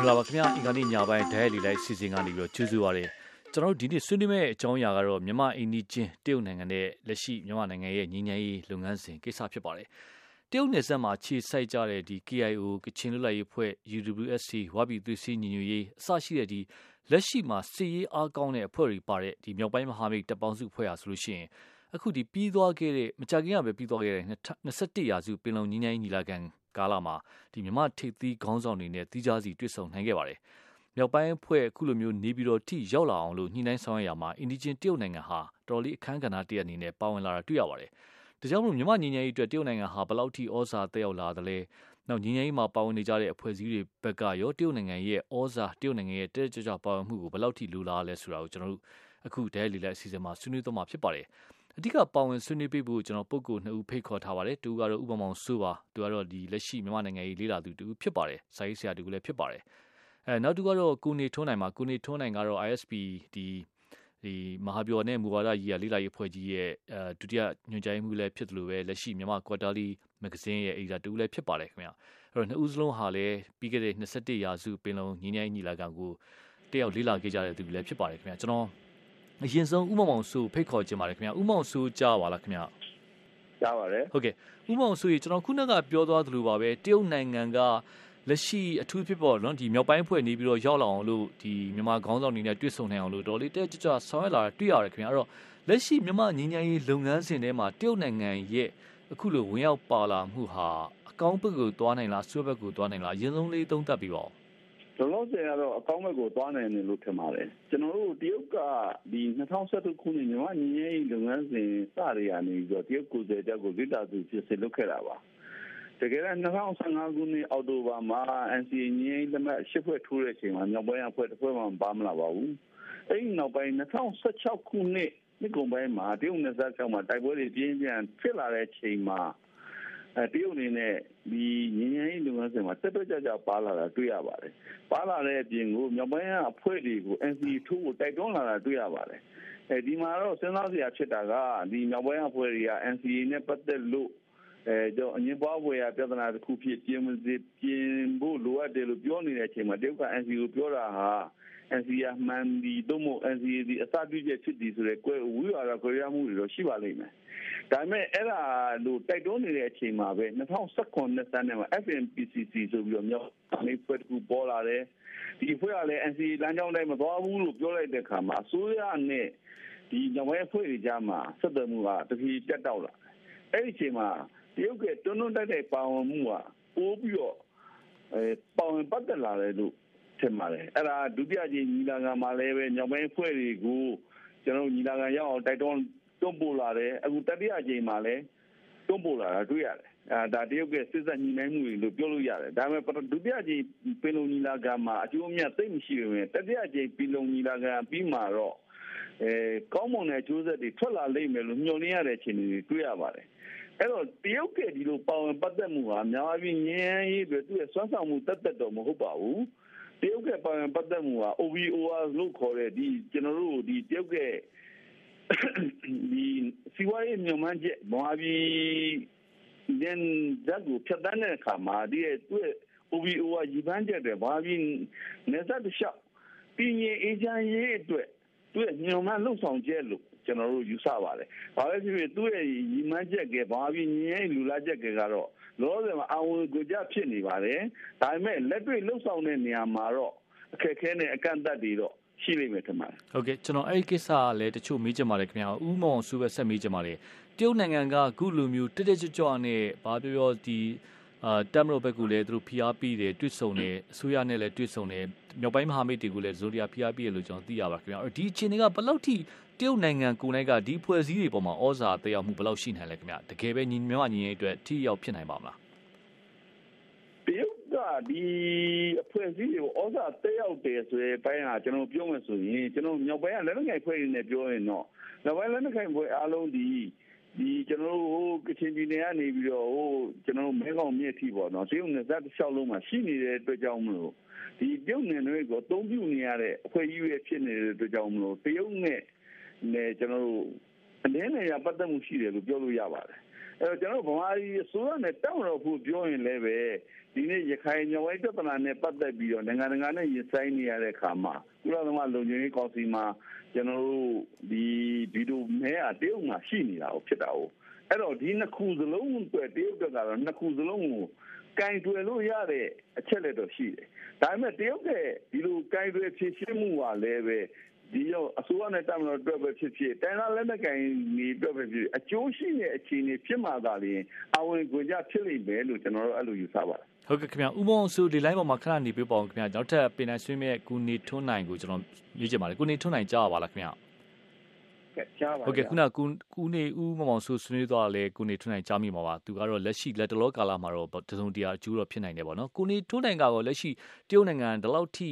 င်္ဂလာပါခင်ဗျာအင်္ဂါနေ့ညပိုင်းဒိုင်လီလိုက်စီစဉ်ကနေပြီးတော့ကျေးဇူးပါရစေကျွန်တော်တို့ဒီနေ့ဆွေးနွေးမယ့်အကြောင်းအရာကတော့မြန်မာအင်ဒီချင်းတရုတ်နိုင်ငံနဲ့လက်ရှိမြန်မာနိုင်ငံရဲ့ညီညာရေးလုပ်ငန်းစဉ်ကိစ္စဖြစ်ပါတယ်တရုတ်နယ်စပ်မှာခြေစိုက်ကြတဲ့ဒီ KIO ကချင်လွတ်လပ်ရေးဖွဲ့ UWSC ဝါပြည်သွေးစည်းညီညွတ်ရေးအစရှိတဲ့ဒီလက်ရှိမှာစစ်ရေးအားကောင်းတဲ့အဖွဲ့တွေပါတဲ့ဒီမြောက်ပိုင်းမဟာမိတ်တပ်ပေါင်းစုဖွဲ့ရဆိုလို့ရှိရင်အခုဒီပြီးသွားခဲ့တဲ့မကြခင်ကပဲပြီးသွားခဲ့တဲ့21ရာစုပင်လုံညီညာရေးညီလာခံ ကာလမှာဒီမြမထိပ်သီးခေါင်းဆောင်တွေနဲ့တီးခြားစီတွေ့ဆုံနိုင်ခဲ့ပါတယ်။မြောက်ပိုင်းအဖွဲ့အခုလိုမျိုးနေပြည်တော်ထိရောက်လာအောင်လို့ညှိနှိုင်းဆောင်ရွက်ရမှာအင်ဒီဂျင်တရုတ်နိုင်ငံဟာတော်လေးအခမ်းကဏ္ဍတရအနေနဲ့ပါဝင်လာတာတွေ့ရပါတယ်။ဒါကြောင့်မို့မြမညီညာရေးအတွက်တရုတ်နိုင်ငံဟာဘလောက်ထိဩဇာတက်ရောက်လာသလဲ။နောက်ညီညာရေးမှာပါဝင်နေကြတဲ့အဖွဲ့အစည်းတွေဘက်ကရောတရုတ်နိုင်ငံရဲ့ဩဇာတရုတ်နိုင်ငံရဲ့တဲကြကြပါဝင်မှုကိုဘလောက်ထိလူလာလဲဆိုတာကိုကျွန်တော်တို့အခုဒဲလီလက်အစီအစဉ်မှာဆွေးနွေးသွားမှာဖြစ်ပါတယ်။ အဓိကပါဝင်ဆွေးနွေးပေးဖို့ကျွန်တော်ပုဂ္ဂိုလ်နှစ်ဦးဖိတ်ခေါ်ထားပါတယ်တူကတော့ဥပမာစိုးပါသူကတော့ဒီလက်ရှိမြန်မာနိုင်ငံရေးလေးလာသူတူဖြစ်ပါတယ်စာရေးဆရာတူလည်းဖြစ်ပါတယ်အဲနောက်တူကတော့ကိုနေထွန်းနိုင်မှာကိုနေထွန်းနိုင်ကတော့ ISP ဒီဒီမဟာဗျော်နဲ့မူဝါဒကြီးရလေးလာရေးဖွဲ့ကြီးရဲ့အဲဒုတိယညွှန်ကြားမှုလည်းဖြစ်တယ်လို့ပဲလက်ရှိမြန်မာ Quarterly Magazine ရဲ့ editor တူလည်းဖြစ်ပါတယ်ခင်ဗျာအဲ့တော့နှစ်ဦးစလုံးဟာလည်းပြီးခဲ့တဲ့21ရာစုပင်လုံညီညာညီလာခံကိုတယောက်လေးလာခဲ့ကြတဲ့သူလည်းဖြစ်ပါတယ်ခင်ဗျာကျွန်တော် အရင်ဆုံးဥမောင်မောင်ဆူဖိတ်ခေါ်ခြင်းပါတယ်ခင်ဗျာဥမောင်ဆူကြားပါလားခင်ဗျာကြားပါတယ်ဟုတ်ကဲ့ဥမောင်ဆူကြီးကျွန်တော်ခုနကပြောသွားသလိုပါပဲတရုတ်နိုင်ငံကလက်ရှိအထူးဖြစ်ပေါ်နော်ဒီမြောက်ပိုင်းဖွဲ့နေပြီးတော့ရောက်လာအောင်လို့ဒီမြန်မာခေါင်းဆောင်တွေနဲ့တွေ့ဆုံနိုင်အောင်လို့ဒေါ်လေးတက်ကြကြဆောင်းရလာတွေ့ရတယ်ခင်ဗျာအဲ့တော့လက်ရှိမြန်မာငင်းငယ်ရေးလုပ်ငန်းစဉ်ထဲမှာတရုတ်နိုင်ငံရဲ့အခုလိုဝင်ရောက်ပါလာမှုဟာအကောင်းဘက်ကိုသွားနိုင်လားဆွဲဘက်ကိုသွားနိုင်လားအရင်ဆုံးလေးသုံးသပ်ပြီးပါဦး လောလောဆယ်ကတော့အကောင်းဘက်ကိုသွားနိုင်တယ်လို့ထင်ပါတယ်ကျွန်တော်တို့တရုတ်ကဒီ2012ခုနှစ်မြန်မာညီရေးလုပ်ငန်းစဉ်စရရနေပြီးတော့တရုတ်ကိုယ်စားတက်ကိုလက်တာသူဖြစ်စေလုပ်ခဲ့တာပါတကယ်တော့2015ခုနှစ်အောက်တိုဘာမှာ NCA ညီရေးလက်မှတ်ရှစ်ဖွဲ့ထိုးတဲ့အချိန်မှာမြောက်ပိုင်းအဖွဲ့တစ်ဖွဲ့မှမပါမလာပါဘူးအဲ့ဒီနောက်ပိုင်း2016ခုနှစ်နှစ်ကုန်ပိုင်းမှာတရုတ်နယ်စပ်ကျောင်းမှာတိုက်ပွဲတွေပြင်းပြင်းဖြစ်လာတဲ့အချိန်မှာအဲ တရုတ်အနေနဲ့ဒီငញ្ញရေးလုပ်ငန်းစဉ်မှာတက်တက်ကြကြပါလာတာတွေ့ရပါတယ်။ပါလာတဲ့အပြင်ကိုမြောက်ပိုင်းအဖွဲ့တွေကို NCA ထိုးဖို့တိုက်တွန်းလာတာတွေ့ရပါတယ်။အဲဒီမှာတော့စဉ်းစားစရာဖြစ်တာကဒီမြောက်ပိုင်းအဖွဲ့တွေက NCA နဲ့ပတ်သက်လို့အဲတော့အငင်းပွားဝယ်ရပြဿနာတစ်ခုဖြစ်ပြင်ပြင်ဖို့လိုအပ်တယ်လို့ပြောနေတဲ့အချိန်မှာတရုတ်က NCA ကိုပြောတာဟာ NCA မှန်ဒီတို့မို့ NCA ဒီအစပြုချက်ဖြစ်ဒီဆိုတဲ့ကွဲဝီဝါဒကွဲရမှုတွေတော့ရှိပါလိမ့်မယ်။ဒါပေမဲ့အဲ့ဒါလို့တိုက်တွန်းနေတဲ့အချိန်မှာပဲ2019နှစ်စမ်းထဲမှာ FNPCC ဆိုပြီးတော့မြောက်နေဖွဲ့တစ်ခုပေါ်လာတယ်။ဒီဖွဲ့ကလည်း NCA လမ်းကြောင်းတိုင်းမသွားဘူးလို့ပြောလိုက်တဲ့အခါမှာအစိုးရနဲ့ဒီညဝဲဖွဲ့တွေကြားမှာဆက်သွယ်မှုကတဖြည်းပြတ်တောက်လာ။အဲ့ဒီအချိန်မှာတရုတ်ကတွန်းတွန်းတိုက်တိုက်ပါဝင်မှုကပိုးပြီးတော့အဲပါဝင်ပတ်သက်လာတယ်လို့ ထင်ပါတယ်အဲ့ဒါဒုတိယကြိမ်ညီလာခံမှာလည်းပဲညောင်ပိုင်းဖွဲ့တွေကိုကျွန်တော်ညီလာခံရောက်အောင်တိုက်တွန်းတွန်းပို့လာတယ်အခုတတိယကြိမ်မှာလည်းတွန်းပို့လာတာတွေ့ရတယ်အဲဒါတရုတ်ကစစ်ဆက်ညီနိုင်မှုတွေလို့ပြောလို့ရတယ်ဒါပေမဲ့ဒုတိယကြိမ်ပင်လုံညီလာခံမှာအကျိုးအမြတ်သိမရှိပေမဲ့တတိယကြိမ်ပင်လုံညီလာခံပြီးမှတော့အဲကောင်းမွန်တဲ့အကျိုးဆက်တွေထွက်လာလိမ့်မယ်လို့ညွှန်လင်းရတဲ့အခြေအနေတွေတွေ့ရပါတယ်အဲ့တော့တရုတ်ကဒီလိုပါဝင်ပတ်သက်မှုဟာများပြီးငြင်းရေးတွေသူ့ရဲ့စွမ်းဆောင်မှုတက်တက်တော့မဟုတ်ပါဘူး တရုတ်ကပါဝင်ပတ်သက်မှုဟာ OVOR လို့ခေါ်တဲ့ဒီကျွန်တော်တို့ဒီတရုတ်ကဒီစီဝါရေးမြန်မာကျမဟာပြည်ဒန်ဇက်ကိုဖြတ်တန်းတဲ့အခါမှာဒီရဲ့သူ့ရဲ့ OVOR ရည်ပန်းချက်တွေဘာပြီးနေသက်တလျှောက်ပြည်ငြိမ်အေဂျင့်ရေးအတွက်သူ့ရဲ့ညွန်မှန်းလှုပ်ဆောင်ချက်လို့ကျွန်တော်တို့ယူဆပါတယ်။ဘာပဲဖြစ်ဖြစ်သူ့ရဲ့ရည်မှန်းချက်ကဘာပြီးငြင်းလူလာချက်ကကတော့ လောဆယ်မှာအဝန်ကိုကြဖြစ်နေပါတယ်။ဒါပေမဲ့လက်တွေ့လှုပ်ဆောင်တဲ့နေရာမှာတော့အခက်ခဲနဲ့အကန့်အသတ်တွေတော့ရှိလိမ့်မယ်ထင်ပါတယ်။ဟုတ်ကဲ့ကျွန်တော်အဲ့ဒီကိစ္စကလည်းတချို့မေးချင်ပါတယ်ခင်ဗျာ။ဥမောင်စုပဲဆက်မေးချင်ပါတယ်။တရုတ်နိုင်ငံကခုလိုမျိုးတက်တက်ကြွကြွနဲ့ဘာပြောပြောဒီအာတမ်မရိုဘက်ကလည်းသူတို့ဖိအားပေးတယ်တွေ့ဆုံတယ်အစိုးရနဲ့လည်းတွေ့ဆုံတယ်မြောက်ပိုင်းမဟာမိတ်တွေကလည်းဇိုရီယာဖိအားပေးတယ်လို့ကျွန်တော်သိရပါခင်ဗျာဒီအခြေအနေကဘယ်လောက်ထိတရုတ်နိုင်ငံကိုယ်၌ကဒီဖွဲ့စည်းတွေပေါ်မှာဩဇာတက်ရောက်မှုဘယ်လောက်ရှိနိုင်လဲခင်ဗျတကယ်ပဲညီမြန်မာညီရဲ့အတွက်ထိရောက်ဖြစ်နိုင်ပါမလားတရုတ်က ဒီအဖွဲ့အစည်းတွေကိုဩဇာတက်ရောက်တယ်ဆိုတဲ့ဘိုင်းဟာကျွန်တော်ပြောမှဆိုရင်ကျွန်တော်မြောက်ပိုင်းကလက်နက်ကိုင်ဖွဲ့ရင်းနဲ့ပြောရင်တော့မြောက်ပိုင်းလက်နက်ကိုင်ဖွဲ့အားလုံးဒီဒီကျွန်တော်တို့ဟိုကချင်ပြည်နယ်ကနေပြီးတော့ဟိုကျွန်တော်တို့မဲခေါင်မြစ်ထိပေါ့နော်တရုတ်နယ်စပ်တစ်လျှောက်လုံးမှာရှိနေတဲ့အတွက်ကြောင့်မလို့ဒီတရုတ်နယ်တွေကိုအသုံးပြုနေရတဲ့အဖွဲ့အစည်းတွေဖြစ်နေတဲ့အတွက်ကြောင့်မလို့တရုတ်နဲ့နဲ့ကျွန်တော်တို့အနည်းငယ်ရပတ်သက်မှုရှိတယ်လို့ပြောလို့ရပါတယ် အဲတော့ကျွန်တော်ဗမာပြည်အစိုးရနဲ့တောင်းတော့ဖို့ပြောရင်လည်းပဲဒီနေ့ရခိုင်ညောင်းပြဿနာနဲ့ပတ်သက်ပြီးတော့နိုင်ငံတကာနဲ့ရင်ဆိုင်နေရတဲ့အခါမှာကုလသမဂ္ဂလုံခြုံရေးကောင်စီမှာကျွန်တော်တို့ဒီဗီဒီယိုမဲအတရုတ်မှာရှိနေတာကိုဖြစ်တာကိုအဲ့တော့ဒီနှစ်ခုစလုံးအတွက်တရုတ်ကတော့နှစ်ခုစလုံးကိုကင်တွယ်လို့ရတဲ့အချက်လက်တော့ရှိတယ်။ဒါပေမဲ့တရုတ်ရဲ့ဒီလိုကင်တွယ်ဖြည့်ရှင်းမှုကလည်းပဲ ဒီရောအစိုးရနဲ့တမန်တော်အတွက်ပဲဖြစ်ဖြစ်တိုင်းသားလက်နက်ကိုင်နေအတွက်ပဲဖြစ်အကျိုးရှိတဲ့အခြေအနေဖြစ်မှသာလျှင်အဝင်ကွင်ကြဖြစ်လိမ့်မယ်လို့ကျွန်တော်တို့အဲ့လိုယူဆပါတယ်ဟုတ်ကဲ့ခင်ဗျာဥမောင်စုဒီ line ပေါ်မှာခဏနေပြပါအောင်ခင်ဗျာနောက်ထပ်ပင်နိုင်ဆွေးမဲ့ကုနေထွန်းနိုင်ကိုကျွန်တော်ရွေးချယ်ပါတယ်ကုနေထွန်းနိုင်ကြားပါလားခင်ဗျာကြားပါဟုတ်ကဲ့ခုနကုကုနေဦးမောင်မောင်စုဆွေးနွေးသွားလဲကုနေထွန်းနိုင်ကြားမိမှာပါသူကတော့လက်ရှိလက်တလောကာလမှာတော့တစုံတရာအကျိုးတော့ဖြစ်နိုင်တယ်ပေါ့နော်ကုနေထွန်းနိုင်ကတော့လက်ရှိတရုတ်နိုင်ငံဒီလောက်ထိ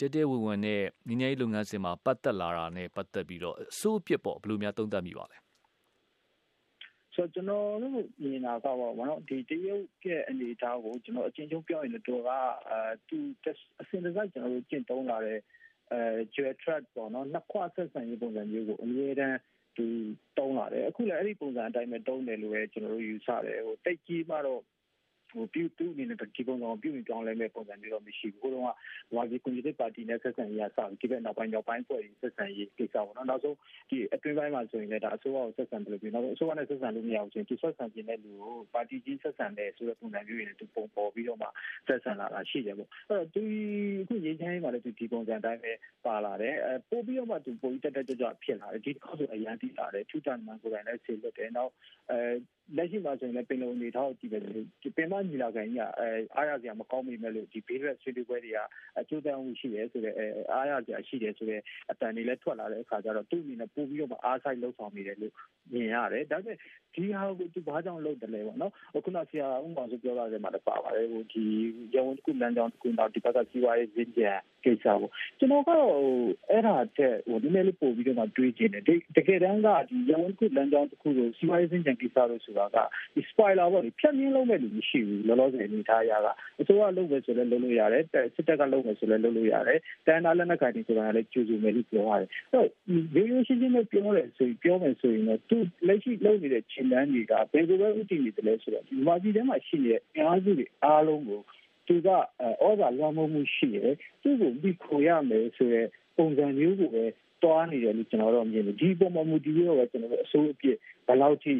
တဲတဲဝင်ဝင်နဲ့ငញ្ញရေးလုပ်ငန်းစဉ်မှာပတ်သက်လာတာနဲ့ပတ်သက်ပြီးတော့အစိုးအပြစ်ပေါ့ဘယ်လိုများသုံးသပ်မိပါလဲဆိုတော့ကျွန်တော်တို့မြင်တာကတော့ဘာလို့ဒီတရုတ်ရဲ့အနေအထားကိုကျွန်တော်အချင်းချင်းပြောရင်တော့ကအဲသူအစင်တစိုက်ကျွန်တော်တို့ကျင့်သုံးလာတဲ့အဲ dual track ပေါ့နော်နှစ်ခွဆက်ဆံရေးပုံစံမျိုးကိုအမြဲတမ်းသူတုံးလာတယ်အခုလည်းအဲ့ဒီပုံစံအတိုင်းပဲတုံးတယ်လို့ပဲကျွန်တော်တို့ယူဆတယ်ဟိုတိတ်ကြီးမှတော့ ဟိုပြုသူ့အနေနဲ့ဒီပုံစံကိုပြုရင်ကြောင်းလဲမဲ့ပုံစံမျိုးတော့မရှိဘူး။ဟိုတုန်းကဝါကြီးကွန်မြူနတီပါတီနဲ့ဆက်ဆံရေးအစားဒီဘက်နောက်ပိုင်းရောက်ပိုင်းဖွဲ့ဆက်ဆံရေးကိစ္စပေါ့နော်။နောက်ဆုံးဒီအတွင်းပိုင်းမှာဆိုရင်လည်းဒါအစိုးရကိုဆက်ဆံတယ်လို့ပြောနောက်ဆုံးအစိုးရနဲ့ဆက်ဆံလို့မရဘူးဆိုရင်ဒီဆက်ဆံခြင်းတဲ့လူကိုပါတီကြီးဆက်ဆံတယ်ဆိုတဲ့ပုံစံမျိုးတွေနဲ့သူပုံပေါ်ပြီးတော့မှဆက်ဆံလာတာရှိတယ်ပေါ့။အဲ့တော့ဒီအခုရင်းချမ်းမှာလည်းဒီပုံစံအတိုင်းပဲပါလာတယ်။အဲပို့ပြီးတော့မှသူပုံတက်တက်ကြွကြွဖြစ်လာတယ်။ဒီတစ်ခါဆိုအရန်တိလာတယ်။ထူတန်မှန်ကိုယ်တိုင်လည်းဆေလွတ်တယ်။နောက်အဲလက်ရှိမှာဆိုရင်လည်းပင်လုံအနေထားကိုကြည့်ပဲဒီပင်မညီလာခံကြီးကအဲအားရစရာမကောင်းမိမဲ့လို့ဒီဘေးရက်ဆွေးနွေးပွဲတွေကအကျိုးသက်မှုရှိတယ်ဆိုတော့အဲအားရစရာရှိတယ်ဆိုတော့အတန်တွေလည်းထွက်လာတဲ့အခါကျတော့သူ့အနေနဲ့ပို့ပြီးတော့အားဆိုင်လှုပ်ဆောင်နေတယ်လို့မြင်ရတယ်ဒါပေမဲ့ဒီဟာကိုသူဘာကြောင့်လုပ်တယ်လဲပေါ့နော်ခုနဆရာဥပမာဆိုပြောတာလည်းမှာပါပါတယ်ဟိုဒီရဝန်တစ်ခုလမ်းကြောင်းတစ်ခုတော့ဒီဘက်ကစီးပွားရေးရင်းကြကိစ္စပေါ့ကျွန်တော်ကတော့အဲ့ဒါတဲ့ဟိုဒီနေ့လေးပို့ပြီးတော့တွေးကြည့်တယ်တကယ်တမ်းကဒီရဝန်တစ်ခုလမ်းကြောင်းတစ်ခုကိုစီးပွားရေးရင်းကြကိစ္စလို့ဆိုတာကဒီ spoiler ပေါ့ဒီဖြတ်မြင်းလုံးမဲ့လူမရှိဘူးလောလောဆယ်အနေထားရကအစိုးရလုပ်မယ်ဆိုလည်းလုပ်လို့ရတယ်စစ်တပ်ကလုပ်မယ်ဆိုလည်းလုပ်လို့ရတယ်တန်တာလက်နက်ကိုင်တွေဆိုတာလည်းကျူစုမယ်လို့ပြောရတယ်အဲ့တော့ရိုးရိုးရှင်းရှင်းနဲ့ပြောတယ်ဆိုရင်ပြောမယ်ဆိုရင်တော့သူလက်ရှိလုပ်နေတဲ့ခြေလှမ်းတွေကဘယ်လိုပဲဥတည်နေတယ်လဲဆိုတော့ဒီမာကြီးထဲမှာရှိနေတဲ့အင်အားစုတွေအားလုံးကို သူကဩဇာလွှမ်းမိုးမှုရှိတယ်သူ့ကိုပြီးခိုရမယ်ဆိုရဲပုံစံမျိုးကိုပဲတွားနေတယ်လို့ကျွန်တော်တို့မြင်တယ်ဒီပုံမှန်မူတည်ပြီးတော့ကျွန်တော်တို့အစိုးအပြစ်ဘယ်လောက်ထိ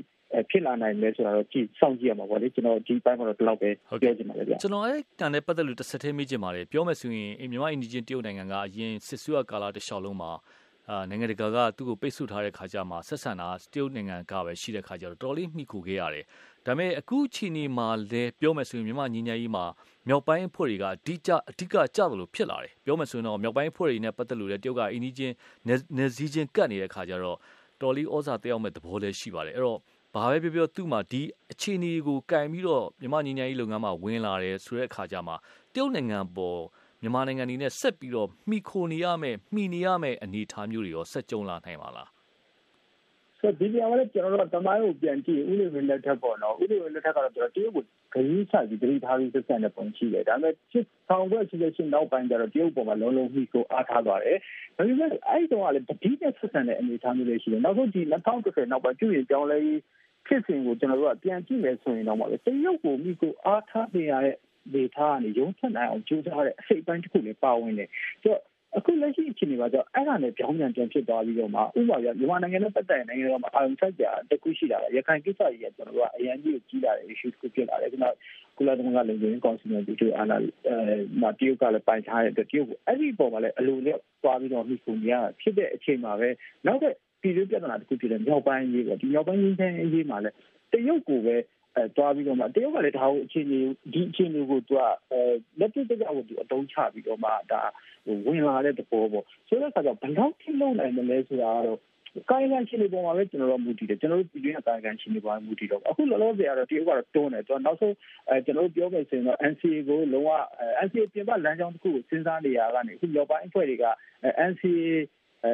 ဖြစ်လာနိုင်လဲဆိုတာတော့ကြည့်စောင့်ကြည့်ရမှာပေါ့လေကျွန်တော်ဒီပိုင်းမှာတော့ဒီလောက်ပဲပြောချင်ပါတယ်ဗျကျွန်တော်အဲ့တန်တဲ့ပတ်သက်လို့တစ်ဆက်တည်းမေးချင်ပါတယ်ပြောမယ်ဆိုရင်မြန်မာအင်ဒီဂျင်တရုတ်နိုင်ငံကအရင်စစ်ဆွေးကာလာတစ်လျှောက်လုံးမှာအာနိုင်ငံတကာကသူ့ကိုပိတ်ဆို့ထားတဲ့ခါကျမှဆက်ဆံတာတရုတ်နိုင်ငံကပဲရှိတဲ့ခါကျတော့တော်လေးမိခိုခဲ့ရတယ် ဒါပေမဲ့အခုချိန်ဒီမှာလဲပြောမယ်ဆိုရင်မြန်မာညီညာကြီးမှာမြောက်ပိုင်းအဖွဲ့တွေကအဓိကအဓိကကြတယ်လို့ဖြစ်လာတယ်ပြောမယ်ဆိုရင်တော့မြောက်ပိုင်းအဖွဲ့တွေနဲ့ပတ်သက်လို့လည်းတရုတ်ကအင်းကြီးချင်းနေစည်းချင်းကတ်နေတဲ့ခါကျတော့တော်လေးဩဇာတယောက်မဲ့သဘောလည်းရှိပါတယ်အဲ့တော့ဘာပဲပြောပြောသူ့မှာဒီအခြေအနေကိုကင်ပြီးတော့မြန်မာညီညာကြီးလုပ်ငန်းမှာဝင်လာတယ်ဆိုတဲ့အခါကျမှတရုတ်နိုင်ငံပေါ်မြန်မာနိုင်ငံနေနဲ့ဆက်ပြီးတော့မှီခိုနေရမယ်မှီနေရမယ်အနေအထားမျိုးတွေရောဆက်ကြုံလာနိုင်ပါလား ဆိုဒီပြောင်းလဲကျွန်တော်တို့တမိုင်းကိုပြန်ကြည့်ဥလိဝင်းလက်ထက်ပေါ့နော်ဥလိဝင်းလက်ထက်ကတော့ကျွန်တော်တရုတ်ကိုဂရုစိုက်ပြီးဂရုထားပြီးဆက်ဆံတဲ့ပုံရှိတယ်ဒါပေမဲ့စစ်ဆောင်ခွင့်ရှိတဲ့ရှင်နောက်ပိုင်းကျတော့တရုတ်ပေါ်မှာလုံးလုံးမိကိုအားထားသွားတယ်ဒါပေမဲ့အဲ့တုန်းကလည်းတတိယဆက်ဆံတဲ့အနေအထားမျိုးတွေရှိတယ်နောက်ဆုံးဒီ2010နောက်ပိုင်းပြုရင်ပြောင်းလဲဖြစ်စဉ်ကိုကျွန်တော်တို့ကပြန်ကြည့်မယ်ဆိုရင်တော့ပေါ့လေတရုတ်ကိုမိကိုအားထားနေရတဲ့ဒေတာကနေရုံးထွက်နိုင်အောင်ကြိုးစားတဲ့အစိတ်ပိုင်းတစ်ခုလည်းပါဝင်တယ်ဆိုတော့ အခုလက်ရှိအခြေအနေမှာကျတော့အဲ့ဒါနဲ့ပြောင်းပြန်ပြန်ဖြစ်သွားပြီးတော့မှဥပမာပြမြန်မာနိုင်ငံနဲ့ပတ်သက်တဲ့နိုင်ငံတော်မှာအာရုံစိုက်ကြတခုရှိတာကရခိုင်ကိစ္စကြီးကကျွန်တော်တို့ကအရန်ကြီးကိုကြီးလာတဲ့ issue တစ်ခုဖြစ်လာတယ်ကျွန်တော်ကုလသမဂ္ဂလုံခြုံရေးကောင်စီနဲ့ဒီလိုအာဏာအဲမတရုတ်ကလည်းပိုင်ထားတဲ့တရုတ်ကိုအဲ့ဒီပုံမှာလည်းအလိုနဲ့သွားပြီးတော့မိခုနေရဖြစ်တဲ့အချိန်မှာပဲနောက်တဲ့ပြည်သူပြဿနာတစ်ခုဖြစ်တဲ့မြောက်ပိုင်းရေးပေါ့ဒီမြောက်ပိုင်းရင်းချင်းရေးမှာလည်းတရုတ်ကိုပဲ အဲတွားပြီးတော့မှတရုတ်ကလည်းဒါကိုအခြေအနေဒီအခြေအနေကိုသူကအဲလက်တွေ့တရားကိုသူအတုံးချပြီးတော့မှဒါဝင်လာတဲ့သဘောပေါ့ဆိုတော့အခါကျဘယ်လောက်ထိလုံနိုင်မလဲဆိုတာကတော့ကာယကံရှင်တွေပေါ်မှာပဲကျွန်တော်တို့မူတည်တယ်ကျွန်တော်တို့ပြည်တွင်းကာယကံရှင်တွေပေါ်မှာမူတည်တော့အခုလောလောဆယ်ကတော့တရုတ်ကတော့တွန်းတယ်ကျွန်တော်နောက်ဆုံးအဲကျွန်တော်တို့ပြောမယ်ဆိုရင်တော့ NCA ကိုလုံးဝ NCA ပြင်ပလမ်းကြောင်းတစ်ခုကိုစဉ်းစားနေရတာကနေအခုလောပိုင်းအဖွဲ့တွေက NCA အဲ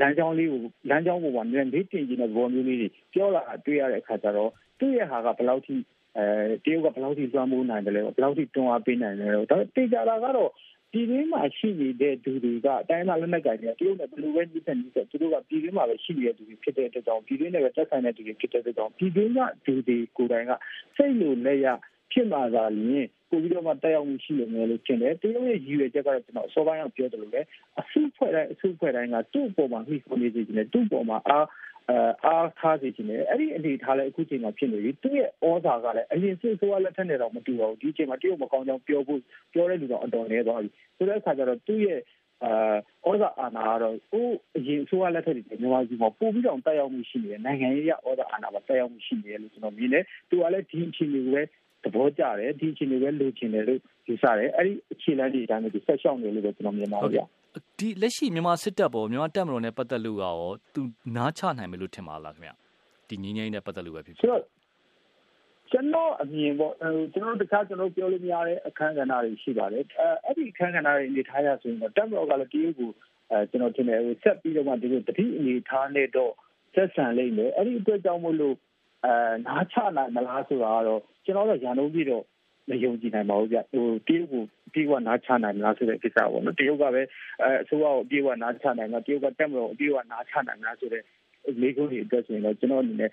လမ်းကြောင်းလေးကိုလမ်းကြောင်းပေါ်မှာနည်းနည်းတင်ကြည့်တဲ့ဘောမျိုးလေးတွေပြောလာတွေ့ရတဲ့အခါကျတော့ သူ့ရဲ့ဟာကဘယ်လောက်ထိအဲတရုတ်ကဘယ်လောက်ထိစွမ်းမိုးနိုင်တယ်လဲဘယ်လောက်ထိတွန်းအားပေးနိုင်တယ်လဲဒါတေချာတာကတော့ပြည်တွင်းမှာရှိနေတဲ့သူတွေကတိုင်းသားလက်နက်ကိုင်တွေတရုတ်နဲ့ဘယ်လိုပဲနှိစက်နှိစက်သူတို့ကပြည်တွင်းမှာပဲရှိနေတဲ့သူတွေဖြစ်တဲ့အတွက်ကြောင့်ပြည်တွင်းနဲ့ပဲတက်ဆိုင်တဲ့သူတွေဖြစ်တဲ့အတွက်ကြောင့်ပြည်တွင်းကသူတွေကိုယ်တိုင်ကစိတ်လိုလက်ရဖြစ်မှာသာလျှင်ပို့ပြီးတော့မှတက်ရောက်မှုရှိနေတယ်လို့ထင်တယ်တရုတ်ရဲ့ရည်ရွယ်ချက်ကတော့ကျွန်တော်အစောပိုင်းကပြောသလိုပဲအစုဖွဲ့တိုင်းအစုဖွဲ့တိုင်းကသူ့အပေါ်မှာမိဖို့နေစီတယ်သူ့အပေါ်မှာအား အဲအားထားစီခြင်းနဲ့အဲ့ဒီအနေထားလဲအခုချိန်မှာဖြစ်နေပြီသူ့ရဲ့ဩဇာကလည်းအရင်စစ်ဆိုးရလက်ထက်နဲ့တော့မတူတော့ဘူးဒီချိန်မှာတရုတ်မကောင်းကြောင်းပြောဖို့ပြောတဲ့လူတော့အတော်နေသွားပြီဆိုတဲ့အခါကျတော့သူ့ရဲ့အာဩဇာအာဏာကတော့ဟိုအရင်ဆိုးရလက်ထက်တွေမြန်မာပြည်မှာပို့ပြီးတော့တက်ရောက်မှုရှိနေတယ်နိုင်ငံရေးရဩဇာအာဏာမှာတက်ရောက်မှုရှိနေတယ်လို့ကျွန်တော်မြင်တယ်သူကလည်းဒီအခြေအနေကိုပဲသဘောကျတယ်ဒီအခြေအနေပဲလိုချင်တယ်လို့ယူဆတယ်အဲ့ဒီအခြေလမ်းတွေအတိုင်းပဲဒီဆက်ရှောက်နေလို့ပဲကျွန်တော်မြင်ပါဗျာ ဒီလက်ရှိမြန်မာစစ်တပ်ပေါ်မြန်မာတပ်မတော်နဲ့ပတ်သက်လို့ရောသူနားချနိုင်မယ်လို့ထင်ပါလားခင်ဗျဒီငင်းငင်းနဲ့ပတ်သက်လို့ပဲဖြစ်ဖြစ်ကျွန်တော်အမြင်ပေါ့ကျွန်တော်တို့တခြားကျွန်တော်ပြောလို့မရတဲ့အခန်းကဏ္ဍတွေရှိပါတယ်အဲအဲ့ဒီအခန်းကဏ္ဍတွေအနေထားရဆိုရင်တော့တပ်မတော်ကလည်းတရုတ်ကိုအဲကျွန်တော်ထင်တယ်ဟိုဆက်ပြီးတော့မှဒီလိုတတိအနေထားနဲ့တော့ဆက်ဆံလိမ့်မယ်အဲ့ဒီအတွက်ကြောင့်မို့လို့အဲနားချနိုင်မလားဆိုတာကတော့ကျွန်တော်တို့ရန်ကုန်ပြည်တော့ မယုံကြည်နိုင်ပါဘူးဗျဟိုတရုတ်ကိုပြေဝနားချနိုင်မလားဆိုတဲ့ကိစ္စပေါ့နော်တရုတ်ကပဲအဲအစိုးရကိုပြေဝနားချနိုင်မှာတရုတ်ကတက်မလို့ပြေဝနားချနိုင်မလားဆိုတဲ့ လေးခုတွေအတွက်ဆိုရင်တော့ကျွန်တော်အနေနဲ့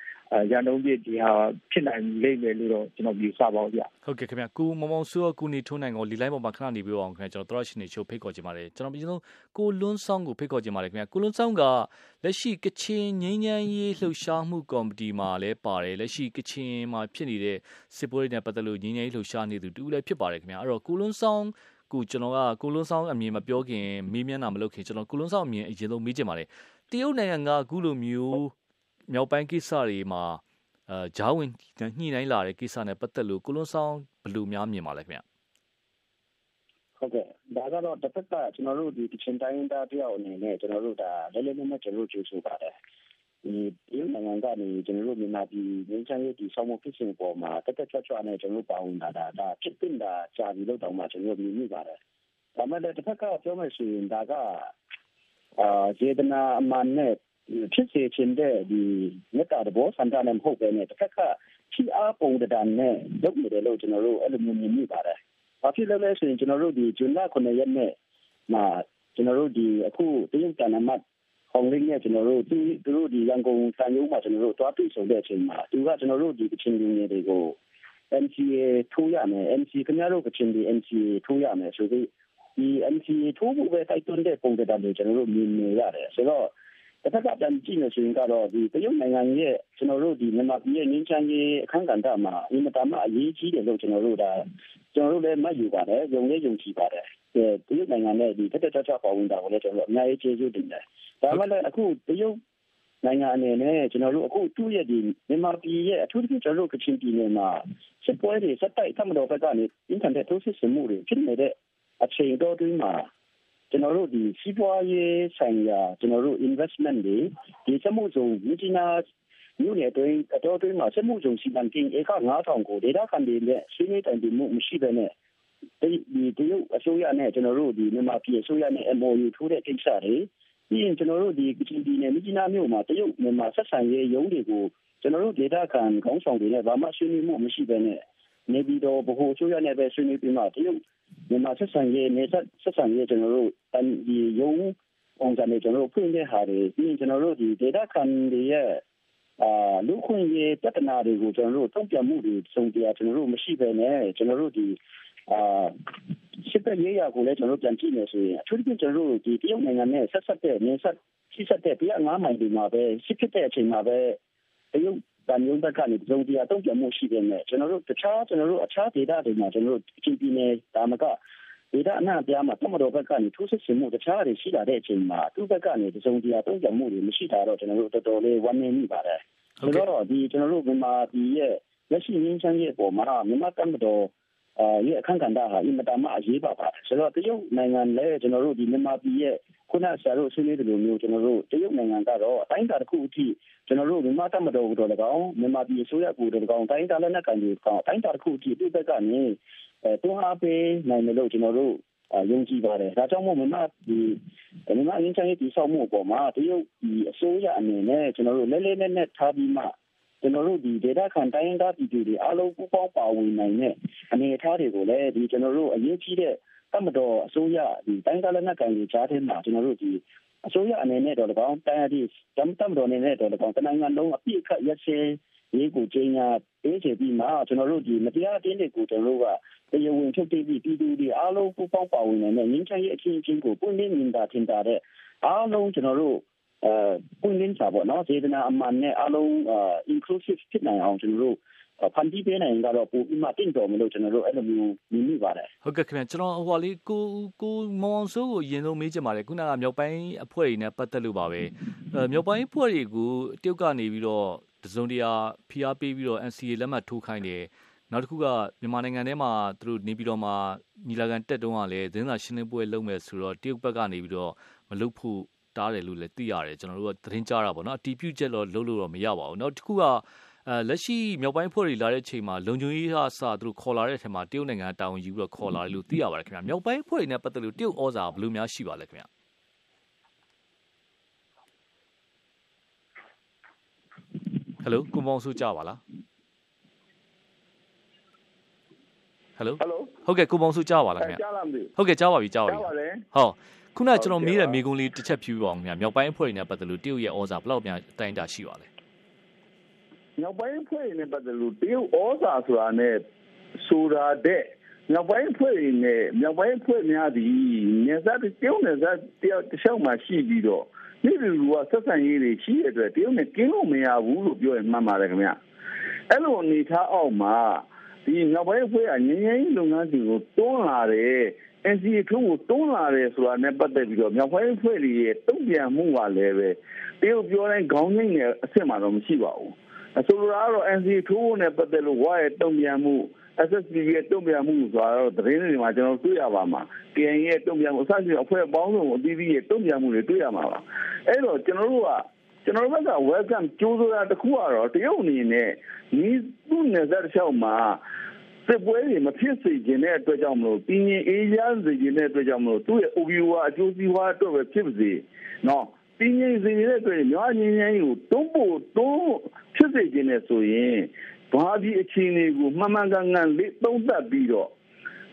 ရန်ကုန်ပြည်ဒီဟာဖြစ်နိုင်လိမ့်မယ်လို့တော့ကျွန်တော်ယူဆပါဘူးဗျဟုတ်ကဲ့ခင်ဗျကိုမောင်မောင်ဆူရောကိုနေထွန်းနိုင်ကိုလီလိုက်ပေါ်မှာခဏနေပြီးအောင်ခင်ဗျကျွန်တော်တို့ရှင်နေချိုဖိတ်ခေါ်ကြပါတယ်ကျွန်တော်ပြည်ဆုံးကိုလွန်းဆောင်ကိုဖိတ်ခေါ်ကြပါတယ်ခင်ဗျကိုလွန်းဆောင်ကလက်ရှိကချင်ငိမ့်ညမ်းရေးလှုပ်ရှားမှုကော်မတီမှာလည်းပါတယ်လက်ရှိကချင်မှာဖြစ်နေတဲ့စစ်ပွဲတွေနဲ့ပတ်သက်လို့ငိမ့်ညမ်းရေးလှုပ်ရှားနေသူတူလည်းဖြစ်ပါတယ်ခင်ဗျအဲ့တော့ကိုလွန်းဆောင်ကိုကျွန်တော်ကကိုလွန်းဆောင်အမြင်မပြောခင်မေးမြန်းတာမလုပ်ခင်ကျွန်တော်ကိုလွန်းဆောင်အမြင်အရင်ဆုံးမေးချင်ပါတယ် တရုတ်နိုင်ငံကအခုလိုမျိုးမြောက်ပိုင်းကိစ္စတွေမှာအဲဂျားဝင်ညှိနှိုင်းလာတဲ့ကိစ္စနဲ့ပတ်သက်လို့ကိုလွန်ဆောင်ဘယ်လိုများမြင်ပါလဲခင်ဗျဟုတ်ကဲ့ဒါကတော့တစ်ဖက်ကကျွန်တော်တို့ဒီကချင်တိုင်းသားတယောက်အနေနဲ့ကျွန်တော်တို့ဒါလဲလဲနဲ့ကျွန်တော်တို့ကြိုးဆိုပါတယ်ဒီဒီနိုင်ငံကနေကျွန်တော်တို့မြန်မာပြည်ငင်းချမ်းရေးဒီဆောင်မှုဖြစ်စဉ်ပေါ်မှာတက်တက်ကြွကြွနဲ့ကျွန်တော်တို့ပါဝင်လာတာဒါဖြစ်တင်တာကြာပြီလို့တောင်မှကျွန်တော်တို့မြင်မိပါတယ်ဒါမှလည်းတစ်ဖက်ကပြောမှဆိုရင်ဒါက အာခြေတနာအမှန်နဲ့ဖြစ်စေချင်တဲ့ဒီမြတ်တာဘောစံတာနဲ့မဟုတ်ပဲနဲ့တစ်ခါခါချီအားပုံတံနဲ့လုပ်နေတယ်လို့ကျွန်တော်တို့အဲ့လိုမျိုးမြင်မိပါတယ်။ဘာဖြစ်လဲလဲဆိုရင်ကျွန်တော်တို့ဒီဇွန်လ9ရက်နေ့မှာကျွန်တော်တို့ဒီအခုတရုတ်တန်မတ်ဟောင်းလင်းရဲ့ကျွန်တော်တို့သူတို့ဒီရန်ကုန်စံရုံးမှာကျွန်တော်တို့တွားတွေ့ဆုံတဲ့အချိန်မှာသူကကျွန်တော်တို့ဒီကချင်လူငယ်တွေကို MCA ထိုးရမယ် MC ခင်ဗျားတို့ကချင်ဒီ MCA ထိုးရမယ်ဆိုပြီး ဒီ MCA ထိုးဖို့ပဲတိုက်တွန်းတဲ့ပုံစံတွေကျွန်တော်တို့မြင်နေရတယ်ဆိုတော့တစ်ဖက်ကပြန်ကြည့်နေဆိုရင်ကတော့ဒီတရုတ်နိုင်ငံရဲ့ကျွန်တော်တို့ဒီမြန်မာပြည်ရဲ့ငင်းချမ်းရေးအခမ်းကဏ္ဍမှာအင်မတန်မှအရေးကြီးတယ်လို့ကျွန်တော်တို့ဒါကျွန်တော်တို့လည်းမှတ်ယူပါတယ်ယုံလည်းယုံကြည်ပါတယ်တရုတ်နိုင်ငံနဲ့ဒီတက်တက်ကြွကြွပါဝင်တာကိုလည်းကျွန်တော်တို့အများကြီးကျေးဇူးတင်တယ်ဒါမှလည်းအခုတရုတ်နိုင်ငံအနေနဲ့ကျွန်တော်တို့အခုသူ့ရဲ့ဒီမြန်မာပြည်ရဲ့အထူးသဖြင့်ကျွန်တော်တို့ကချင်ပြည်နယ်မှာစစ်ပွဲတွေစက်တိုက်သတ်မှတ်တော့ဘက်ကနေအင်တာနက်ထိုးစစ်ဆင်မှုတွေဖြစ်နေတဲ့ အချိန်တော်တွင်းမှာကျွန်တော်တို့ဒီစီးပွားရေးဆိုင်ရာကျွန်တော်တို့ investment တွေဒီစမှုစုံမြစ်နာမြို့နယ်တွင်အတော်တွင်မှာစမှုစုံစီမံကိန်းဧက9000ကိုဒေတာခံတွေနဲ့ဆွေးနွေးတိုင်ပင်မှုမရှိဘဲနဲ့ဒီဒီတရုတ်အစိုးရနဲ့ကျွန်တော်တို့ဒီမြန်မာပြည်အစိုးရနဲ့ MOU ထိုးတဲ့ကိစ္စတွေပြီးရင်ကျွန်တော်တို့ဒီကချင်ပြည်နယ်မြစ်နာမြို့မှာတရုတ်မြန်မာဆက်ဆံရေးရုံးတွေကိုကျွန်တော်တို့ဒေတာခံခေါင်းဆောင်တွေနဲ့ဘာမှဆွေးနွေးမှုမရှိဘဲနဲ့နေပြီးတော့ဗဟိုအစိုးရနဲ့ပဲဆွေးနွေးပြီးမှတရုတ် မြန်မာဆက်ဆံရေးနေဆက်ဆက်ဆံရေးကျွန်တော်တို့ဒီရုံပုံစံနဲ့ကျွန်တော်တို့ဖွင့်တဲ့ဟာတွေပြီးရင်ကျွန်တော်တို့ဒီ data ခံတွေရဲ့အာလူခွင့်ရေးပြဿနာတွေကိုကျွန်တော်တို့တုံ့ပြန်မှုတွေစုံတရားကျွန်တော်တို့မရှိဘဲနဲ့ကျွန်တော်တို့ဒီအာစစ်တပ်ရေးရာကိုလည်းကျွန်တော်တို့ပြန်ကြည့်နေဆိုရင်အထူးသဖြင့်ကျွန်တော်တို့ဒီတရုတ်နိုင်ငံနဲ့ဆက်ဆက်တဲ့နေဆက်ရှိဆက်တဲ့တရားငါးမိုင်ဒီမှာပဲစစ်ဖြစ်တဲ့အချိန်မှာပဲတရုတ် ဗန်ယုံဘက်ကနေသုံးတရားတုံ့ပြန်မှုရှိတယ်နဲ့ကျွန်တော်တို့တခြားကျွန်တော်တို့အခြားဒေတာတွေမှာကျွန်တော်တို့အချင်းပြည်နယ်ဒါမှကဒေတာအနှံ့အပြားမှာတမတော်ဘက်ကနေထိုးစစ်ဆင်မှုတခြားတွေရှိလာတဲ့အချိန်မှာသူ့ဘက်ကနေသုံးတရားတုံ့ပြန်မှုတွေမရှိတာတော့ကျွန်တော်တို့တော်တော်လေးဝမ်းနည်းမိပါတယ်ဆိုတော့ဒီကျွန်တော်တို့မြန်မာပြည်ရဲ့လက်ရှိငင်းချမ်းရဲ့အပေါ်မှာမြန်မာတမတော် အာရဲ့အခန့်ကဏ္ဍဟာအင်မတန်မှအရေးပါပါတယ်ဆိုတော့တရုတ်နိုင်ငံလည်းကျွန်တော်တို့ဒီမြန်မာပြည်ရဲ့ခုနဆရာတို့ဆွေးနွေးတယ်လို့မျိုးကျွန်တော်တို့တရုတ်နိုင်ငံကတော့အတိုင်းအတာတစ်ခုအထိကျွန်တော်တို့မြန်မာတမတော်ကိုတော့၎င်းမြန်မာပြည်အစိုးရကိုတော့၎င်းတိုင်းတာလက်နက်ကန်တွေကောင်အတိုင်းတာတစ်ခုအထိဒီဘက်ကနေအဲတွန်းအားပေးနိုင်တယ်လို့ကျွန်တော်တို့ယုံကြည်ပါတယ်ဒါကြောင့်မို့မြန်မာဒီမြန်မာအင်းချမ်းရေးတည်ဆောက်မှုအပေါ်မှာတရုတ်ဒီအစိုးရအနေနဲ့ကျွန်တော်တို့လဲလဲနဲ့နဲ့ထားပြီးမှ ကျွန်တော်တို့ဒီ data ခံတိုင်းရင်းသားပြည်သူတွေအားလုံးပူးပေါင်းပါဝင်နိုင်တဲ့အနေအထားတွေကိုလည်းဒီကျွန်တော်တို့အရေးကြီးတဲ့တမတော်အစိုးရဒီတိုင်းကားလက်နက်ကန်ကြီးကြားထဲမှာကျွန်တော်တို့ဒီအစိုးရအနေနဲ့တော့၎င်းတိုင်းအသည့်တမ်တမ်တော်အနေနဲ့တော့၎င်းတနိုင်ငံလုံးအပြည့်အခက်ရက်စဲရေးကိုကျင်းညာပေးချေပြီးမှကျွန်တော်တို့ဒီမတရားအတင်းတွေကိုကျွန်တော်တို့ကတရားဝင်ထုတ်ပြီးပြည်သူတွေအားလုံးပူးပေါင်းပါဝင်နေတဲ့ငင်းချင်ရဲ့အချင်းချင်းကိုပွင့်လင်းမြင်သာထင်သာတဲ့အားလုံးကျွန်တော်တို့ အဲပွင့်လင်းစာပေါ့နော်စေတနာအမှန်နဲ့အားလုံး inclusive ဖြစ်နိုင်အောင်ကျွန်တော်တို့ဖန်တီးပေးနိုင်တော့ပိုပြီးမှတင့်တော်မလို့ကျွန်တော်တို့အဲ့လိုမျိုးမြင်မိပါတယ်ဟုတ်ကဲ့ခင်ဗျကျွန်တော်ဟိုလေးကိုကိုမောင်ဆိုးကိုအရင်ဆုံးမေးချင်ပါတယ်ခုနကမြောက်ပိုင်းအဖွဲ့တွေနဲ့ပတ်သက်လို့ပါပဲအဲမြောက်ပိုင်းအဖွဲ့တွေကိုတရုတ်ကနေပြီးတော့တစုံတရာဖိအားပေးပြီးတော့ NCA လက်မှတ်ထိုးခိုင်းတယ်နောက်တစ်ခုကမြန်မာနိုင်ငံထဲမှာသူတို့နေပြီးတော့မှညီလာခံတက်တုန်းကလည်းသတင်းစာရှင်းလင်းပွဲလုပ်မယ်ဆိုတော့တရုတ်ဘက်ကနေပြီးတော့မလုပ်ဖို့ တားတယ်လို့လည်းသိရတယ်ကျွန်တော်တို့ကသတင်းကြားတာပေါ့နော်အတီးပြုတ်ချက်တော့လုပ်လို့တော့မရပါဘူးနောက်တစ်ခုကအဲလက်ရှိမြောက်ပိုင်းဖွဲ့တွေလာတဲ့အချိန်မှာလုံခြုံရေးဟာစသူတို့ခေါ်လာတဲ့အထက်မှာတရုတ်နိုင်ငံတာဝန်ယူပြီးတော့ခေါ်လာတယ်လို့သိရပါတယ်ခင်ဗျာမြောက်ပိုင်းဖွဲ့တွေနဲ့ပတ်သက်လို့တရုတ်ဩဇာဘယ်လိုများရှိပါလဲခင်ဗျာဟယ်လိုကိုမောင်စုကြပါလားဟယ်လိုဟယ်လိုဟုတ်ကဲ့ကိုမောင်စုကြပါလားခင်ဗျာကြားလားမသိဟုတ်ကဲ့ကြားပါပြီကြားပါပြီကြားပါတယ်ဟုတ် ခုနကကျွန်တော်မေးတဲ့မေးခွန်းလေးတစ်ချက်ဖြူပါအောင်ခင်ဗျာမြောက်ပိုင်းအဖွဲ့တွေနဲ့ပတ်သက်လို့တရုတ်ရဲ့ဩဇာဘယ်လောက်များအတိုင်းအတာရှိပါလဲမြောက်ပိုင်းဖွဲ့နဲ့ပတ်သက်လို့တရုတ်ဩဇာဆိုတာနဲ့ဆိုတာတဲ့မြောက်ပိုင်းဖွဲ့နဲ့မြောက်ပိုင်းဖွဲ့များသည်နေစားတရုတ်နေစားတယောက်တစ်လျှောက်မှရှိပြီးတော့နေ့လူလူကဆက်ဆံရေးတွေရှိတဲ့အတွက်တရုတ်နဲ့ကင်းလို့မရဘူးလို့ပြောရင်မှန်ပါတယ်ခင်ဗျအဲ့လိုအနေထားအောက်မှာဒီမြောက်ပိုင်းဖွဲ့ကငင်းငင်းလုပ်ငန်းတွေကိုတွန်းလာတယ် NCA ထိုးကိုတွန်းလာတယ်ဆိုတာနဲ့ပတ်သက်ပြီးတော့မြောက်ပိုင်းဖွဲ့တွေရဲ့တုံ့ပြန်မှုကလည်းပဲတရုတ်ပြောတိုင်းခေါင်းငိမ့်နေအဆင့်မှာတော့မရှိပါဘူးဆိုလိုတာကတော့ NCA ထိုးနဲ့ပတ်သက်လို့ဝါရဲ့တုံ့ပြန်မှု SSB ရဲ့တုံ့ပြန်မှုဆိုတာတော့သတင်းတွေမှာကျွန်တော်တွေ့ရပါမှာ KN ရဲ့တုံ့ပြန်မှုအစရှိအဖွဲ့ပေါင်းစုံအသီးသီးရဲ့တုံ့ပြန်မှုတွေတွေ့ရမှာပါအဲ့တော့ကျွန်တော်တို့ကကျွန်တော်တို့က welcome ကြိုးဆိုတာတခုကတော့တရုတ်အနေနဲ့ဒီသူ့နယ်စပ်တစ်လျှောက်မှာ စစ်ပွဲတွေမဖြစ်စေခြင်းတဲ့အတွက်ကြောင့်မလို့ပြည်ငင်အေးရစေခြင်းတဲ့အတွက်ကြောင့်မလို့သူ့ရဲ့ OBO အကျိုးစီးပွားအတွက်ပဲဖြစ်ပါစေနော်ပြည်ငြိမ်စေတဲ့အတွက်မြန်မာငြိမ်းချမ်းရေးကိုတွန်းပို့တွန်းဖြစ်စေခြင်းနဲ့ဆိုရင်ဘာဒီအခြေအနေကိုမှန်မှန်ကန်ကန်လေးသုံးသပ်ပြီးတော့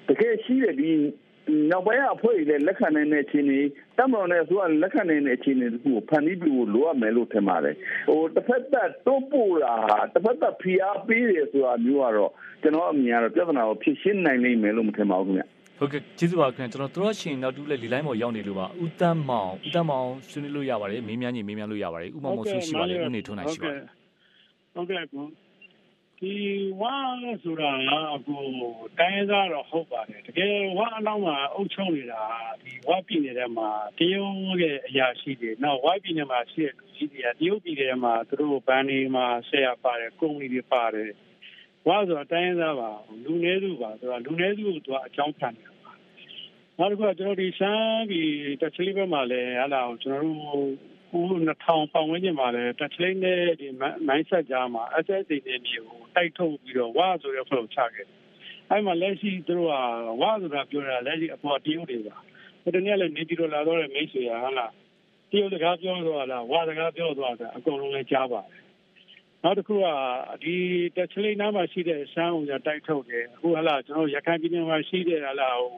တကယ်ရှိတဲ့ဒီနောက်ပိုင်းအဖွဲ့တွေလည်းလက်ခံနိုင်တဲ့အခြေအနေ တမတော်နဲ့ဆိုကလက်ခံနိုင်တဲ့အခြေအနေတခုကိုဖန်တီးပြီးလိုအပ်မယ်လို့ထင်ပါတယ်ဟိုတစ်ဖက်သက်တိုးပို့တာတစ်ဖက်သက်ဖိအားပေးတယ်ဆိုတာမျိုးကတော့ကျွန်တော်အမြင်ကတော့ပြဿနာကိုဖြေရှင်းနိုင်လိမ့်မယ်လို့မထင်ပါဘူးခင်ဗျဟုတ်ကဲ့ကျေးဇူးပါခင်ဗျကျွန်တော်တို့ရှင်နောက်တူးလက်လီလိုင်းပေါ်ရောက်နေလို့ပါဦးတန်းမောင်ဦးတန်းမောင်ဆွေးနွေးလို့ရပါတယ်မေးမြန်းကြီးမေးမြန်းလို့ရပါတယ်ဦးမောင်မောင်ဆွေးရှိပါတယ်ဦးနေထွန်းနိုင်ရှိပါတယ်ဟုတ်ကဲ့ကော ဒီဝါဆိုတာအခုတိုင်းစားတော့ဟုတ်ပါတယ်တကယ်ဝါအနောက်မှာအုပ်ချုပ်နေတာဒီဝါပြည်နယ်မှာတရုတ်ရဲ့အရာရှိတွေနောက်ဝါပြည်နယ်မှာရှိတဲ့လူကြီးတွေကတရုတ်ပြည်နယ်မှာသူတို့ဘဏ်တွေမှာဆက်ရပါတယ်ကုမ္ပဏီတွေပါတယ်ဝါဆိုတာတိုင်းစားပါလူနည်းစုပါဆိုတာလူနည်းစုကိုသူကအကြောင်းခံနေတာပါနောက်တစ်ခုကကျွန်တော်ဒီရှမ်းပြည်တက်ချလီဘက်မှာလည်းဟာလာကျွန်တော်တို့ ခု2000ပတ်ဝန်းကျင်မှာလည်းတက်ချလီနဲ့ဒီမိုင်းဆက်ကြားမှာ SSD တွေမျိုးတိုက်ထုတ်ပြီးတော့ဝါဆိုတဲ့ဖွဲ့ကိုချခဲ့တယ်အဲ့မှာလက်ရှိသူတို့ကဝါဆိုတာပြောတာလက်ရှိအပေါ်တရုတ်တွေပါဒီနေ့လည်းနေပြည်တော်လာတော့မိတ်ဆွေဟာလားတရုတ်စကားပြောတော့လားဝါစကားပြောတော့တာအကုန်လုံးလည်းကြားပါတယ်နောက်တစ်ခုကဒီတက်ချလိနားမှာရှိတဲ့ဆန်းကိုကြတိုက်ထုတ်တယ်အခုဟလာကျွန်တော်ရခိုင်ပြည်နယ်မှာရှိတဲ့ဟလာဟို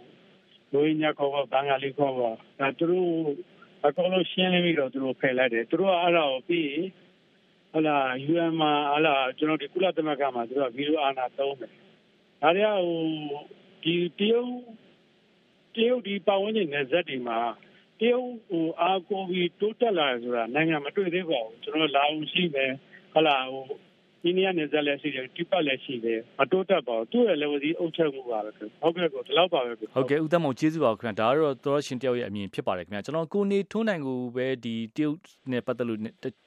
လိုရင်းညခေါ်ပါဘင်္ဂါလီခေါ်ပါဒါသူတို့ အကုန်လုံးရှင်းလင်းပြီးတော့သူတို့ဖယ်လိုက်တယ်သူတို့ကအဲ့ဒါကိုပြီးဟလာ UN မှာဟလာကျွန်တော်ဒီကုလသမဂ္ဂမှာသူတို့ကဗီဒီယိုအာနာသုံးတယ်ဒါတွေကဟိုဒီတရုတ်တရုတ်ဒီပတ်ဝန်းကျင်နယ်စပ်တွေမှာတရုတ်ဟိုအာကိုဗီတိုးတက်လာဆိုတာနိုင်ငံမတွေ့သေးပါဘူးကျွန်တော်လာအောင်ရှိမယ်ဟလာဟို အိန္ဒိယနယ်စပ်လည်းရှိတယ်တိပတ်လည်းရှိတယ်မတိုးတက်ပါဘူးသူ့ရဲ့ level ကြီးအုပ်ချုပ်မှုပါပဲဟုတ်ကဲ့ကိုဒီလောက်ပါပဲဟုတ်ကဲ့ဦးတမောင်ကျေးဇူးပါခင်ဗျာဒါကတော့သောရှင်တယောက်ရဲ့အမြင်ဖြစ်ပါတယ်ခင်ဗျာကျွန်တော်ကိုနေထွန်းနိုင်ကိုပဲဒီတရုတ်နဲ့ပတ်သက်လို့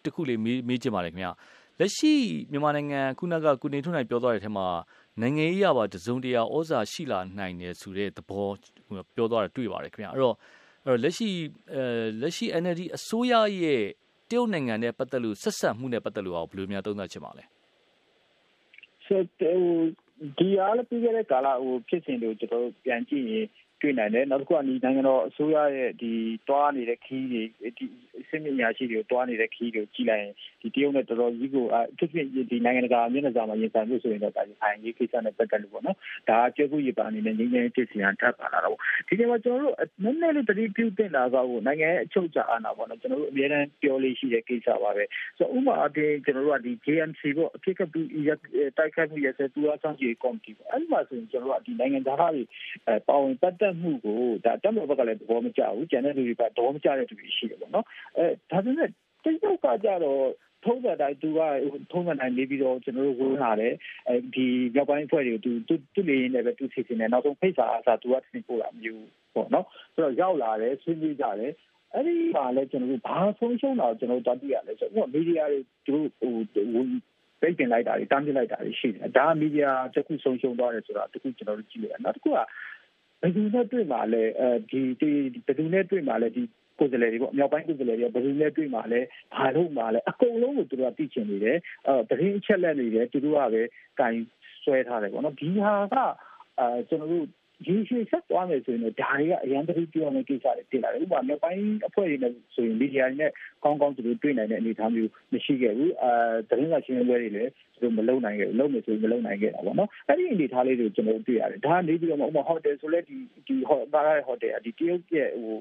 တခုလေးမေးမေးချင်ပါတယ်ခင်ဗျာလက်ရှိမြန်မာနိုင်ငံခုနကကိုနေထွန်းနိုင်ပြောသွားတဲ့အထက်မှာနိုင်ငံရေးရပါတစုံတရာဩဇာရှိလာနိုင်တယ်ဆိုတဲ့သဘောပြောသွားတာတွေ့ပါတယ်ခင်ဗျာအဲ့တော့အဲ့တော့လက်ရှိအဲလက်ရှိ NLD အစိုးရရဲ့တရုတ်နိုင်ငံနဲ့ပတ်သက်လို့ဆက်ဆက်မှုနဲ့ပတ်သက်လို့ဘယ်လိုများသုံးသပ်ချင်ပါလဲ ဆိုတော့ဒီအားလည်းပြီးခဲ့တဲ့ကာလဟိုဖြစ်စဉ်တွေကိုကျွန်တော်ပြန်ကြည့်ရင် တတွေ့နိုင်တယ်နောက်တစ်ခုကဒီနိုင်ငံတော်အစိုးရရဲ့ဒီတွားနေတဲ့ခီးတွေဒီစစ်မြညာရှိတွေကိုတွားနေတဲ့ခီးတွေကိုကြည့်လိုက်ရင်ဒီတရုတ်နဲ့တော်တော်ကြီးကိုအထူးဖြင့်ဒီနိုင်ငံတကာမျက်နှာစာမှာရင်ဆိုင်လို့ဆိုရင်တော့ဒါအိုင်ရေးကိစ္စနဲ့ပတ်သက်လို့ပေါ့နော်ဒါကကျေကူရပါအနေနဲ့ငင်းငင်းဖြစ်စီရန်ထပ်ပါလာတော့ဒီနေ့မှာကျွန်တော်တို့နည်းနည်းလေးတတိပြုတင်တာကဟိုနိုင်ငံရဲ့အချုပ်ချာအာဏာပေါ့နော်ကျွန်တော်တို့အများအားပြောလေးရှိတဲ့ကိစ္စပါပဲဆိုတော့ဥပမာအပြင်ကျွန်တော်တို့ကဒီ JMC ပေါ့အဖြစ်ကပူတိုက်ခိုက်မှုရစတူအားဆောင်ကြီးကော်မတီပေါ့အဲ့ဒီမှာဆိုရင်ကျွန်တော်တို့ကဒီနိုင်ငံသားတွေအဲပါဝင်ပတ်သက်မှုကိုဒါတက်မတော်ဘက်ကလည်းသဘောမကျဘူးကျန်တဲ့လူတွေကသဘောမကျတဲ့သူတွေရှိတယ်ပေါ့နော်အဲဒါပေမဲ့တိကျကကြတော့ထုံးစံတိုင်းသူကထုံးစံတိုင်းနေပြီးတော့ကျွန်တော်တို့ဝင်လာတယ်အဲဒီမြောက်ပိုင်းဖွဲ့တွေကိုသူသူသူလေရင်လည်းပဲသူစီစဉ်တယ်နောက်ဆုံးဖိတ်စာအစားသူကတင်ပို့တာမျိုးပေါ့နော်ဆိုတော့ရောက်လာတယ်ဆွေးနွေးကြတယ်အဲ့ဒီမှာလည်းကျွန်တော်တို့ဘာဆုံးရှုံးတာကျွန်တော်တို့တတိယလဲဆိုတော့မီဒီယာတွေသူတို့ဟိုပိတ်ပင်လိုက်တာတွေတားမြစ်လိုက်တာတွေရှိတယ်ဒါမီဒီယာတစ်ခုဆုံးရှုံးသွားတယ်ဆိုတာတခုကျွန်တော်တို့ကြည့်လိုက်နောက်တစ်ခုကဘ ယ်သူနဲ့တွေ့မှာလဲအဲဒီဒီဘယ်သူနဲ့တွေ့မှာလဲဒီကိုယ်စားလှယ်တွေပေါ့မြောက်ပိုင်းကိုယ်စားလှယ်တွေဘယ်လိုလဲတွေ့မှာလဲဘာလို့မှာလဲအကုန်လုံးကိုသူတို့ကသိချင်နေတယ်အဲတရင်အချက်လက်နေတယ်သူတို့ကပဲကင်ဆွဲထားတယ်ပေါ့နော်ဒီဟာကအဲကျွန်တော်တို့ ရေရှည်ဆက်သွားမယ်ဆိုရင်တော့ဒါတွေကအရန်တတိပြောမယ့်ကိစ္စတွေတင်လာတယ်ဥပမာမြောက်ပိုင်းအဖွဲ့တွေနဲ့ဆိုရင်မီဒီယာတွေနဲ့ကောင်းကောင်းသူတို့တွေ့နိုင်တဲ့အနေအထားမျိုးမရှိခဲ့ဘူးအဲသတင်းစာရှင်းလင်းပွဲတွေလည်းသူတို့မလုပ်နိုင်ခဲ့ဘူးလုပ်မယ်ဆိုရင်မလုပ်နိုင်ခဲ့တာပေါ့နော်အဲ့ဒီအနေအထားလေးတွေကျွန်တော်တို့တွေ့ရတယ်ဒါကနေပြီးတော့ဥပမာဟိုတယ်ဆိုလဲဒီဒီဟိုဘားဟိုတယ်ဒီတရုတ်ရဲ့ဟို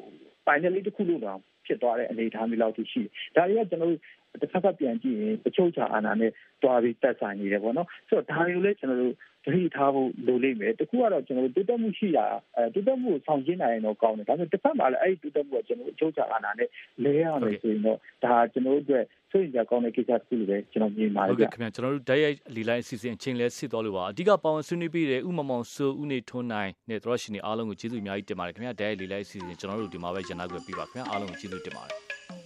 ပိုင်နယ်လေးတစ်ခုလို့တော့ဖြစ်သွားတဲ့အနေအထားမျိုးလောက်ရှိတယ်ဒါတွေကကျွန်တော်တို့ တစ်ခါကပြန်ကြည့်ရင်အချုပ်ချာအာဏာနဲ့တွားပြီးတက်ဆိုင်နေတယ်ပေါ့နော်ဆိုတော့ဒါတွေကိုလည်းကျွန်တော်တို့သတိထားဖို့လိုလိမ့်မယ်တခုကတော့ကျွန်တော်တို့တိုးတက်မှုရှိတာအဲတိုးတက်မှုကိုဆောင်ကျင်းနိုင်ရင်တော့ကောင်းတယ်ဒါပေမဲ့တစ်ဖက်မှာလည်းအဲ့ဒီတိုးတက်မှုကကျွန်တော်တို့အချုပ်ချာအာဏာနဲ့လဲရမယ်ဆိုရင်တော့ဒါကျွန်တော်တို့အတွက်ဆိုရင်ကြကောင်းတဲ့ကိစ္စတစ်ခုလိုပဲကျွန်တော်မြင်ပါတယ်ဗျခင်ဗျာကျွန်တော်တို့ဓာတ်ရိုက်လီလိုက်အစီအစဉ်အချိန်လဲစစ်တော်လို့ပါအဓိကပါဝင်ဆွေးနွေးပြီးတဲ့ဥမမောင်စိုးဦးနေထွန်းနိုင်နဲ့တို့ရှိနေအားလုံးကိုကျေးဇူးအများကြီးတင်ပါတယ်ခင်ဗျာဓာတ်ရိုက်လီလိုက်အစီအစဉ်ကျွန်တော်တို့ဒီမှာပဲရန်နာခွင့်ပြပါခင်ဗျာအားလုံးကိုကျေးဇူးတင်ပါတယ်